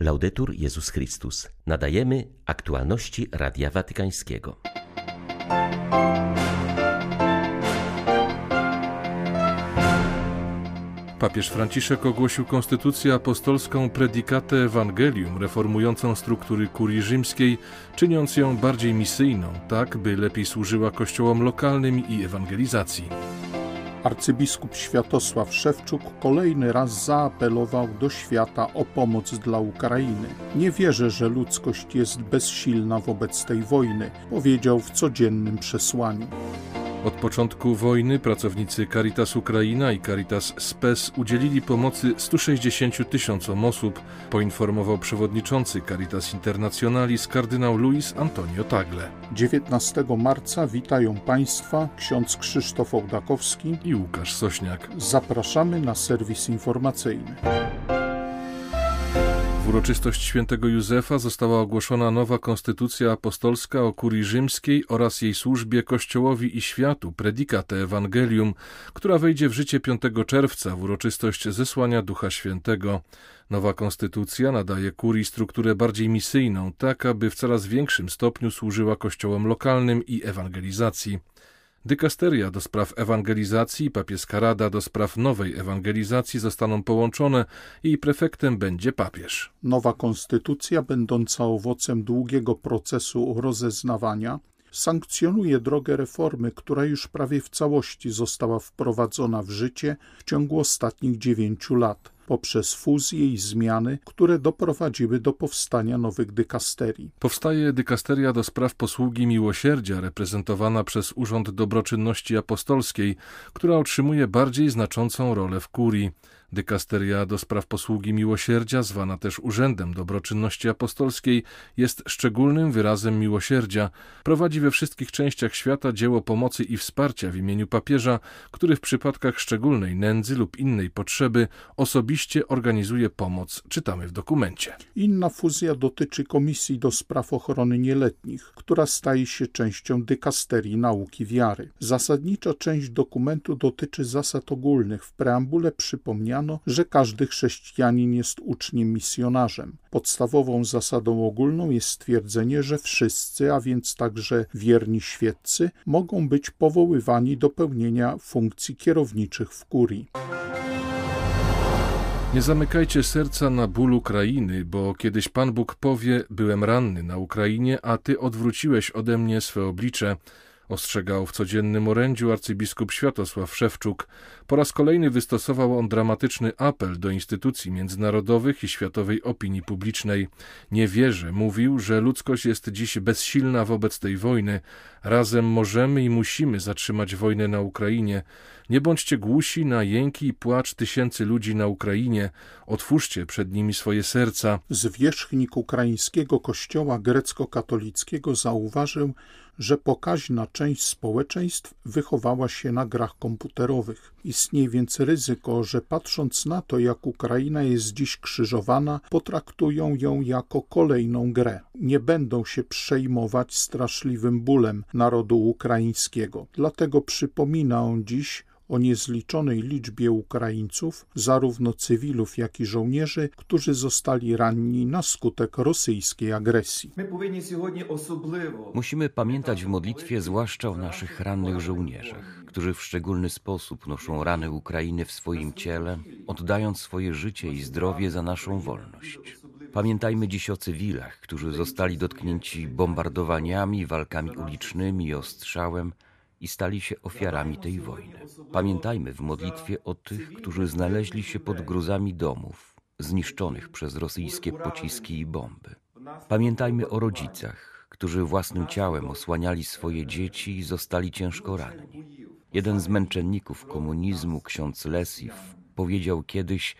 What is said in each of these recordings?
Laudetur Jezus Chrystus. Nadajemy aktualności Radia Watykańskiego. Papież Franciszek ogłosił konstytucję apostolską Predicate Evangelium, reformującą struktury kurii rzymskiej, czyniąc ją bardziej misyjną, tak by lepiej służyła kościołom lokalnym i ewangelizacji. Arcybiskup Światosław Szewczuk kolejny raz zaapelował do świata o pomoc dla Ukrainy. Nie wierzę, że ludzkość jest bezsilna wobec tej wojny, powiedział w codziennym przesłaniu. Od początku wojny pracownicy Caritas Ukraina i Caritas Spes udzielili pomocy 160 tysiącom osób, poinformował przewodniczący Caritas Internationalis kardynał Luis Antonio Tagle. 19 marca witają Państwa ksiądz Krzysztof Ołdakowski i Łukasz Sośniak. Zapraszamy na serwis informacyjny. W uroczystość świętego Józefa została ogłoszona nowa konstytucja apostolska o kurii rzymskiej oraz jej służbie Kościołowi i światu, Predicate Evangelium, która wejdzie w życie 5 czerwca w uroczystość zesłania Ducha Świętego. Nowa konstytucja nadaje kurii strukturę bardziej misyjną, tak aby w coraz większym stopniu służyła kościołom lokalnym i ewangelizacji. Dykasteria do spraw ewangelizacji i papieska rada do spraw nowej ewangelizacji zostaną połączone i prefektem będzie papież. Nowa konstytucja, będąca owocem długiego procesu rozeznawania, sankcjonuje drogę reformy, która już prawie w całości została wprowadzona w życie w ciągu ostatnich dziewięciu lat poprzez fuzje i zmiany, które doprowadziły do powstania nowych dykasterii. Powstaje dykasteria do spraw posługi miłosierdzia, reprezentowana przez Urząd Dobroczynności Apostolskiej, która otrzymuje bardziej znaczącą rolę w kurii. Dykasteria do spraw posługi miłosierdzia, zwana też Urzędem Dobroczynności Apostolskiej, jest szczególnym wyrazem miłosierdzia. Prowadzi we wszystkich częściach świata dzieło pomocy i wsparcia w imieniu papieża, który w przypadkach szczególnej nędzy lub innej potrzeby osobiście organizuje pomoc, czytamy w dokumencie. Inna fuzja dotyczy Komisji do Spraw Ochrony Nieletnich, która staje się częścią dykasterii nauki wiary. Zasadnicza część dokumentu dotyczy zasad ogólnych. W preambule przypomniano, że każdy chrześcijanin jest uczniem misjonarzem. Podstawową zasadą ogólną jest stwierdzenie, że wszyscy, a więc także wierni świeccy, mogą być powoływani do pełnienia funkcji kierowniczych w kurii. Nie zamykajcie serca na ból Ukrainy, bo kiedyś Pan Bóg powie: Byłem ranny na Ukrainie, a ty odwróciłeś ode mnie swe oblicze ostrzegał w codziennym orędziu arcybiskup Światosław Szewczuk. Po raz kolejny wystosował on dramatyczny apel do instytucji międzynarodowych i światowej opinii publicznej. Nie wierzę, mówił, że ludzkość jest dziś bezsilna wobec tej wojny. Razem możemy i musimy zatrzymać wojnę na Ukrainie. Nie bądźcie głusi na jęki i płacz tysięcy ludzi na Ukrainie. Otwórzcie przed nimi swoje serca. Zwierzchnik ukraińskiego kościoła grecko-katolickiego zauważył, że pokaźna część społeczeństw wychowała się na grach komputerowych. Istnieje więc ryzyko, że patrząc na to, jak Ukraina jest dziś krzyżowana, potraktują ją jako kolejną grę. Nie będą się przejmować straszliwym bólem narodu ukraińskiego. Dlatego przypomina on dziś o niezliczonej liczbie Ukraińców, zarówno cywilów, jak i żołnierzy, którzy zostali ranni na skutek rosyjskiej agresji. Musimy pamiętać w modlitwie zwłaszcza o naszych rannych żołnierzach, którzy w szczególny sposób noszą rany Ukrainy w swoim ciele, oddając swoje życie i zdrowie za naszą wolność. Pamiętajmy dziś o cywilach, którzy zostali dotknięci bombardowaniami, walkami ulicznymi i ostrzałem, i stali się ofiarami tej wojny. Pamiętajmy w modlitwie o tych, którzy znaleźli się pod gruzami domów, zniszczonych przez rosyjskie pociski i bomby. Pamiętajmy o rodzicach, którzy własnym ciałem osłaniali swoje dzieci i zostali ciężko ranni. Jeden z męczenników komunizmu, ksiądz Lesif, powiedział kiedyś: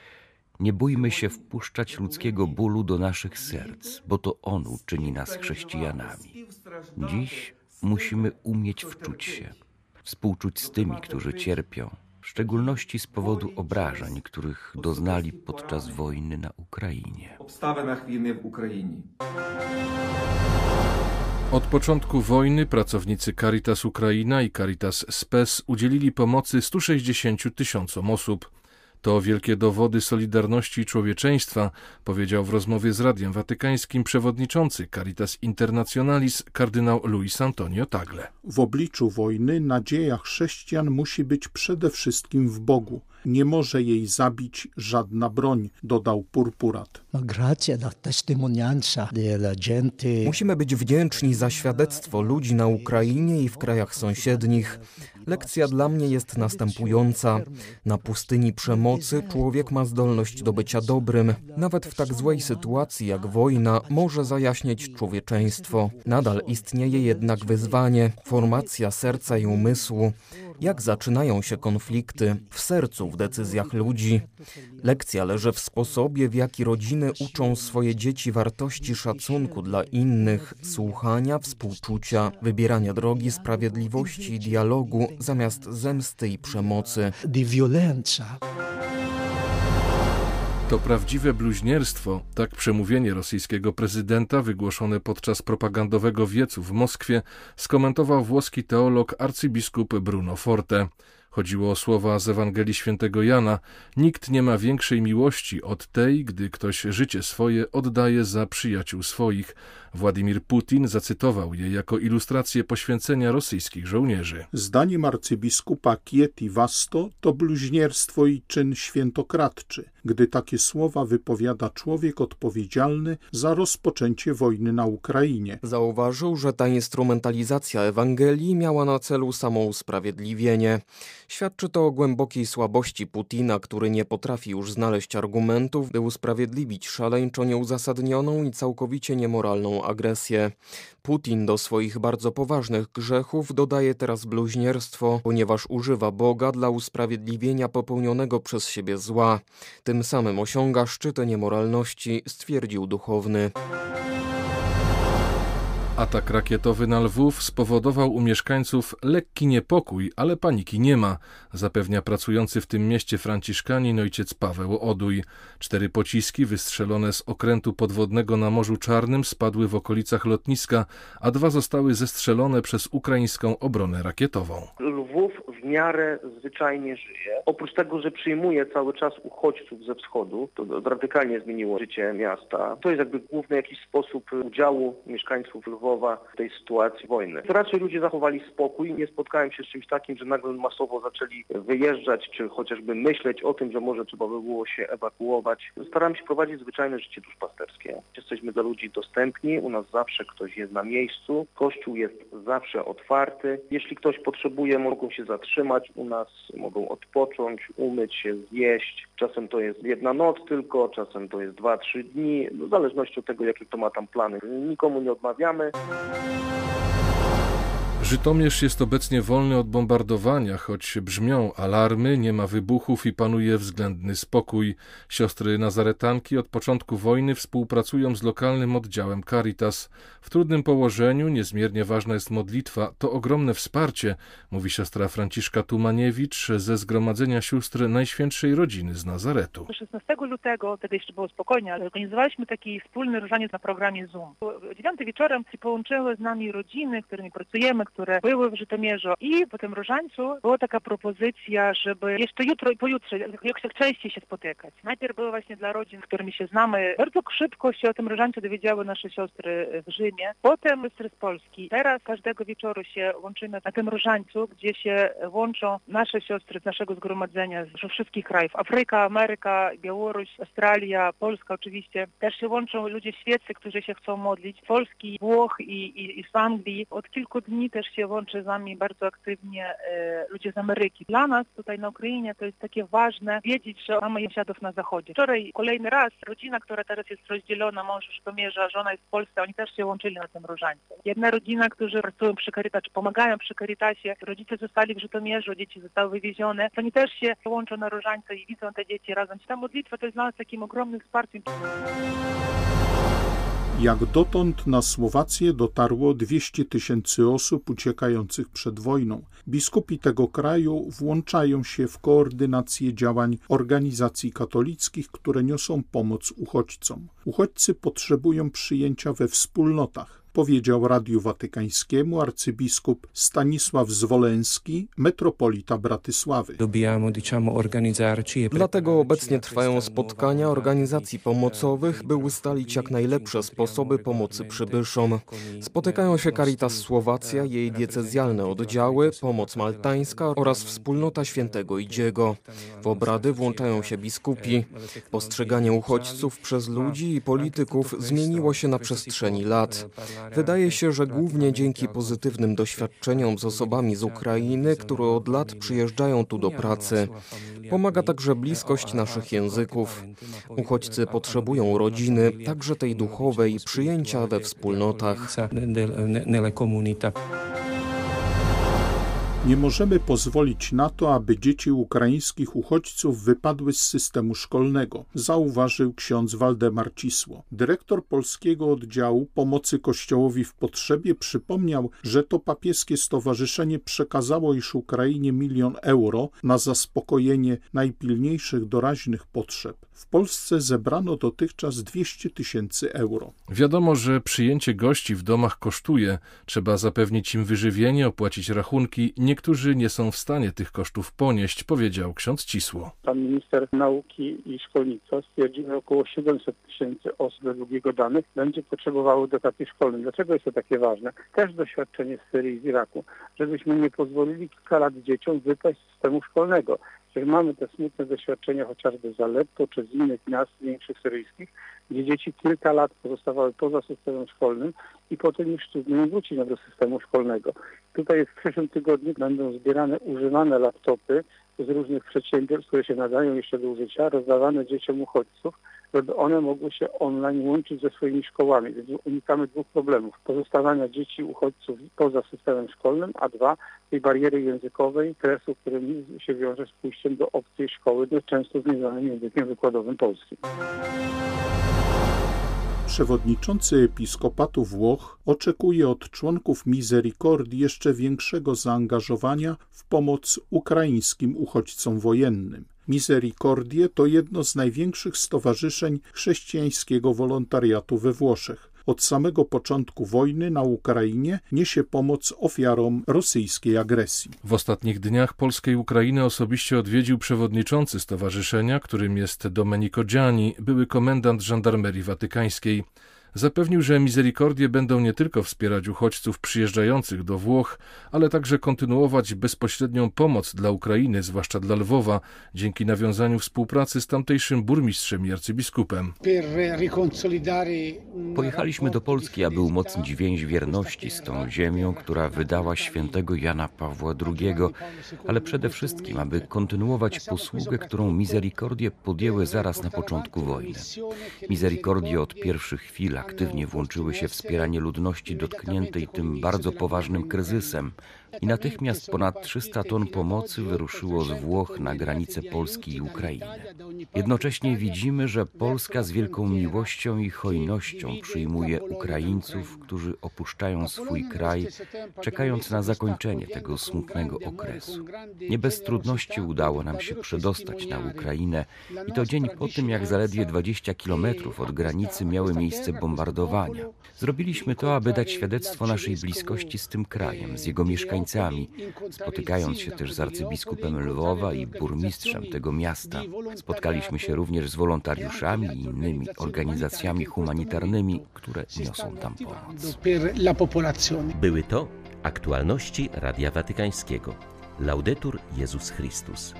Nie bójmy się wpuszczać ludzkiego bólu do naszych serc, bo to on uczyni nas chrześcijanami. Dziś musimy umieć wczuć się, współczuć z tymi, którzy cierpią, w szczególności z powodu obrażeń, których doznali podczas wojny na Ukrainie. Obstawach wojny w Ukrainie. Od początku wojny pracownicy Caritas Ukraina i Caritas Spes udzielili pomocy 160 tysiącom osób. To wielkie dowody solidarności i człowieczeństwa, powiedział w rozmowie z Radiem Watykańskim przewodniczący Caritas Internationalis kardynał Luis Antonio Tagle. W obliczu wojny nadzieja chrześcijan musi być przede wszystkim w Bogu. Nie może jej zabić żadna broń, dodał Purpurat. Musimy być wdzięczni za świadectwo ludzi na Ukrainie i w krajach sąsiednich. Lekcja dla mnie jest następująca. Na pustyni przemocy człowiek ma zdolność do bycia dobrym. Nawet w tak złej sytuacji jak wojna może zajaśnieć człowieczeństwo. Nadal istnieje jednak wyzwanie, formacja serca i umysłu. Jak zaczynają się konflikty w sercu, w decyzjach ludzi. Lekcja leży w sposobie, w jaki rodziny uczą swoje dzieci wartości szacunku dla innych, słuchania, współczucia, wybierania drogi sprawiedliwości i dialogu zamiast zemsty i przemocy. To prawdziwe bluźnierstwo, tak przemówienie rosyjskiego prezydenta wygłoszone podczas propagandowego wiecu w Moskwie skomentował włoski teolog arcybiskup Bruno Forte. Chodziło o słowa z Ewangelii Świętego Jana: Nikt nie ma większej miłości od tej, gdy ktoś życie swoje oddaje za przyjaciół swoich. Władimir Putin zacytował je jako ilustrację poświęcenia rosyjskich żołnierzy. Zdaniem arcybiskupa Kieti Vasto to bluźnierstwo i czyn świętokradczy, gdy takie słowa wypowiada człowiek odpowiedzialny za rozpoczęcie wojny na Ukrainie. Zauważył, że ta instrumentalizacja Ewangelii miała na celu samo usprawiedliwienie. Świadczy to o głębokiej słabości Putina, który nie potrafi już znaleźć argumentów, by usprawiedliwić szaleńczo nieuzasadnioną i całkowicie niemoralną agresję. Putin do swoich bardzo poważnych grzechów dodaje teraz bluźnierstwo, ponieważ używa Boga dla usprawiedliwienia popełnionego przez siebie zła. Tym samym osiąga szczyty niemoralności, stwierdził duchowny. Atak rakietowy na Lwów spowodował u mieszkańców lekki niepokój, ale paniki nie ma, zapewnia pracujący w tym mieście franciszkanin ojciec Paweł Oduj. Cztery pociski wystrzelone z okrętu podwodnego na Morzu Czarnym spadły w okolicach lotniska, a dwa zostały zestrzelone przez ukraińską obronę rakietową. Lwów miarę zwyczajnie żyje. Oprócz tego, że przyjmuje cały czas uchodźców ze wschodu, to radykalnie zmieniło życie miasta. To jest jakby główny jakiś sposób udziału mieszkańców Lwowa w tej sytuacji wojny. Raczej ludzie zachowali spokój, nie spotkałem się z czymś takim, że nagle masowo zaczęli wyjeżdżać, czy chociażby myśleć o tym, że może trzeba by było się ewakuować. Staram się prowadzić zwyczajne życie duszpasterskie. Jesteśmy dla ludzi dostępni, u nas zawsze ktoś jest na miejscu, kościół jest zawsze otwarty. Jeśli ktoś potrzebuje, mogą się zatrzymać u nas, mogą odpocząć, umyć się, zjeść. Czasem to jest jedna noc tylko, czasem to jest dwa, trzy dni, no, w zależności od tego, jakie to ma tam plany. Nikomu nie odmawiamy. Żytomierz jest obecnie wolny od bombardowania, choć brzmią alarmy, nie ma wybuchów i panuje względny spokój. Siostry Nazaretanki od początku wojny współpracują z lokalnym oddziałem Caritas. W trudnym położeniu niezmiernie ważna jest modlitwa, to ogromne wsparcie, mówi siostra Franciszka Tumaniewicz ze Zgromadzenia Sióstr Najświętszej Rodziny z Nazaretu. 16 lutego, wtedy jeszcze było spokojnie, ale organizowaliśmy taki wspólny różaniec na programie Zoom. O 9 wieczorem połączyły z nami rodziny, którymi pracujemy, które były w Żytomierzu i po tym różańcu była taka propozycja, żeby jeszcze jutro i pojutrze jak częściej się spotykać. Najpierw było właśnie dla rodzin, z którymi się znamy. Bardzo szybko się o tym różańcu dowiedziały nasze siostry w Rzymie. Potem siostry z Polski. Teraz każdego wieczoru się łączymy na tym różańcu, gdzie się łączą nasze siostry z naszego zgromadzenia ze wszystkich krajów. Afryka, Ameryka, Białoruś, Australia, Polska oczywiście. Też się łączą ludzie świeccy, którzy się chcą modlić. Polski, Włoch i, i, i z Anglii. Od kilku dni też się łączy z nami bardzo aktywnie e, ludzie z Ameryki. Dla nas tutaj na Ukrainie to jest takie ważne wiedzieć, że mamy sąsiadów na zachodzie. Wczoraj kolejny raz rodzina, która teraz jest rozdzielona, mąż już pomierza, żona jest w Polsce, oni też się łączyli na tym różańcu. Jedna rodzina, którzy pracują przy Caritas, czy pomagają przy Caritasie, rodzice zostali w Żytomierzu, dzieci zostały wywiezione, to oni też się łączą na różańcu i widzą te dzieci razem. Ta modlitwa to jest dla nas takim ogromnym wsparciem. Jak dotąd na Słowację dotarło 200 tysięcy osób uciekających przed wojną. Biskupi tego kraju włączają się w koordynację działań organizacji katolickich, które niosą pomoc uchodźcom. Uchodźcy potrzebują przyjęcia we wspólnotach. Powiedział Radiu Watykańskiemu arcybiskup Stanisław Zwolenski, metropolita Bratysławy. Dlatego obecnie trwają spotkania organizacji pomocowych, by ustalić jak najlepsze sposoby pomocy przybyszom. Spotykają się Caritas Słowacja, jej diecezjalne oddziały, Pomoc Maltańska oraz Wspólnota Świętego Idziego. W obrady włączają się biskupi. Postrzeganie uchodźców przez ludzi i polityków zmieniło się na przestrzeni lat. Wydaje się, że głównie dzięki pozytywnym doświadczeniom z osobami z Ukrainy, które od lat przyjeżdżają tu do pracy. Pomaga także bliskość naszych języków. Uchodźcy potrzebują rodziny, także tej duchowej, przyjęcia we wspólnotach. Nie możemy pozwolić na to, aby dzieci ukraińskich uchodźców wypadły z systemu szkolnego, zauważył ksiądz Waldemar Cisło. Dyrektor polskiego oddziału pomocy Kościołowi w potrzebie przypomniał, że to papieskie stowarzyszenie przekazało iż Ukrainie milion euro na zaspokojenie najpilniejszych doraźnych potrzeb. W Polsce zebrano dotychczas 200 tysięcy euro. Wiadomo, że przyjęcie gości w domach kosztuje. Trzeba zapewnić im wyżywienie, opłacić rachunki. Niektórzy nie są w stanie tych kosztów ponieść, powiedział ksiądz Cisło. Pan minister nauki i szkolnictwa stwierdził, że około 700 tysięcy osób według jego danych będzie potrzebowało dotacji szkolnej. Dlaczego jest to takie ważne? Też doświadczenie z Syrii i z Iraku, żebyśmy nie pozwolili kilka lat dzieciom wypaść z systemu szkolnego. Jeżeli mamy te smutne doświadczenia chociażby z Aleppo czy z innych miast większych syryjskich, gdzie dzieci kilka lat pozostawały poza systemem szkolnym i potem już trudno wrócić do systemu szkolnego. Tutaj w przyszłym tygodniu będą zbierane używane laptopy z różnych przedsiębiorstw, które się nadają jeszcze do użycia, rozdawane dzieciom uchodźców, żeby one mogły się online łączyć ze swoimi szkołami. Więc unikamy dwóch problemów. Pozostawania dzieci uchodźców poza systemem szkolnym, a dwa, tej bariery językowej, stresu, który się wiąże z pójściem do obcej szkoły, często z nieznanym językiem wykładowym polskim. Przewodniczący Episkopatu Włoch oczekuje od członków Misericordii jeszcze większego zaangażowania w pomoc ukraińskim uchodźcom wojennym. Misericordie to jedno z największych stowarzyszeń chrześcijańskiego wolontariatu we Włoszech. Od samego początku wojny na Ukrainie niesie pomoc ofiarom rosyjskiej agresji. W ostatnich dniach polskiej Ukrainy osobiście odwiedził przewodniczący stowarzyszenia, którym jest Domenico Gianni, były komendant żandarmerii watykańskiej. Zapewnił, że Misericordie będą nie tylko wspierać uchodźców przyjeżdżających do Włoch, ale także kontynuować bezpośrednią pomoc dla Ukrainy, zwłaszcza dla Lwowa, dzięki nawiązaniu współpracy z tamtejszym burmistrzem i arcybiskupem. Pojechaliśmy do Polski, aby umocnić więź wierności z tą ziemią, która wydała świętego Jana Pawła II, ale przede wszystkim, aby kontynuować posługę, którą Misericordie podjęły zaraz na początku wojny. Misericordie od pierwszych chwil aktywnie włączyły się w wspieranie ludności dotkniętej tym bardzo poważnym kryzysem i natychmiast ponad 300 ton pomocy wyruszyło z Włoch na granicę Polski i Ukrainy. Jednocześnie widzimy, że Polska z wielką miłością i hojnością przyjmuje Ukraińców, którzy opuszczają swój kraj, czekając na zakończenie tego smutnego okresu. Nie bez trudności udało nam się przedostać na Ukrainę i to dzień po tym, jak zaledwie 20 kilometrów od granicy miały miejsce bombardowania. Zrobiliśmy to, aby dać świadectwo naszej bliskości z tym krajem, z jego mieszkańcami mieszkańcami, spotykając się też z arcybiskupem Lwowa i burmistrzem tego miasta. Spotkaliśmy się również z wolontariuszami i innymi organizacjami humanitarnymi, które niosą tam pomoc. Były to aktualności Radia Watykańskiego. Laudetur Jezus Chrystus.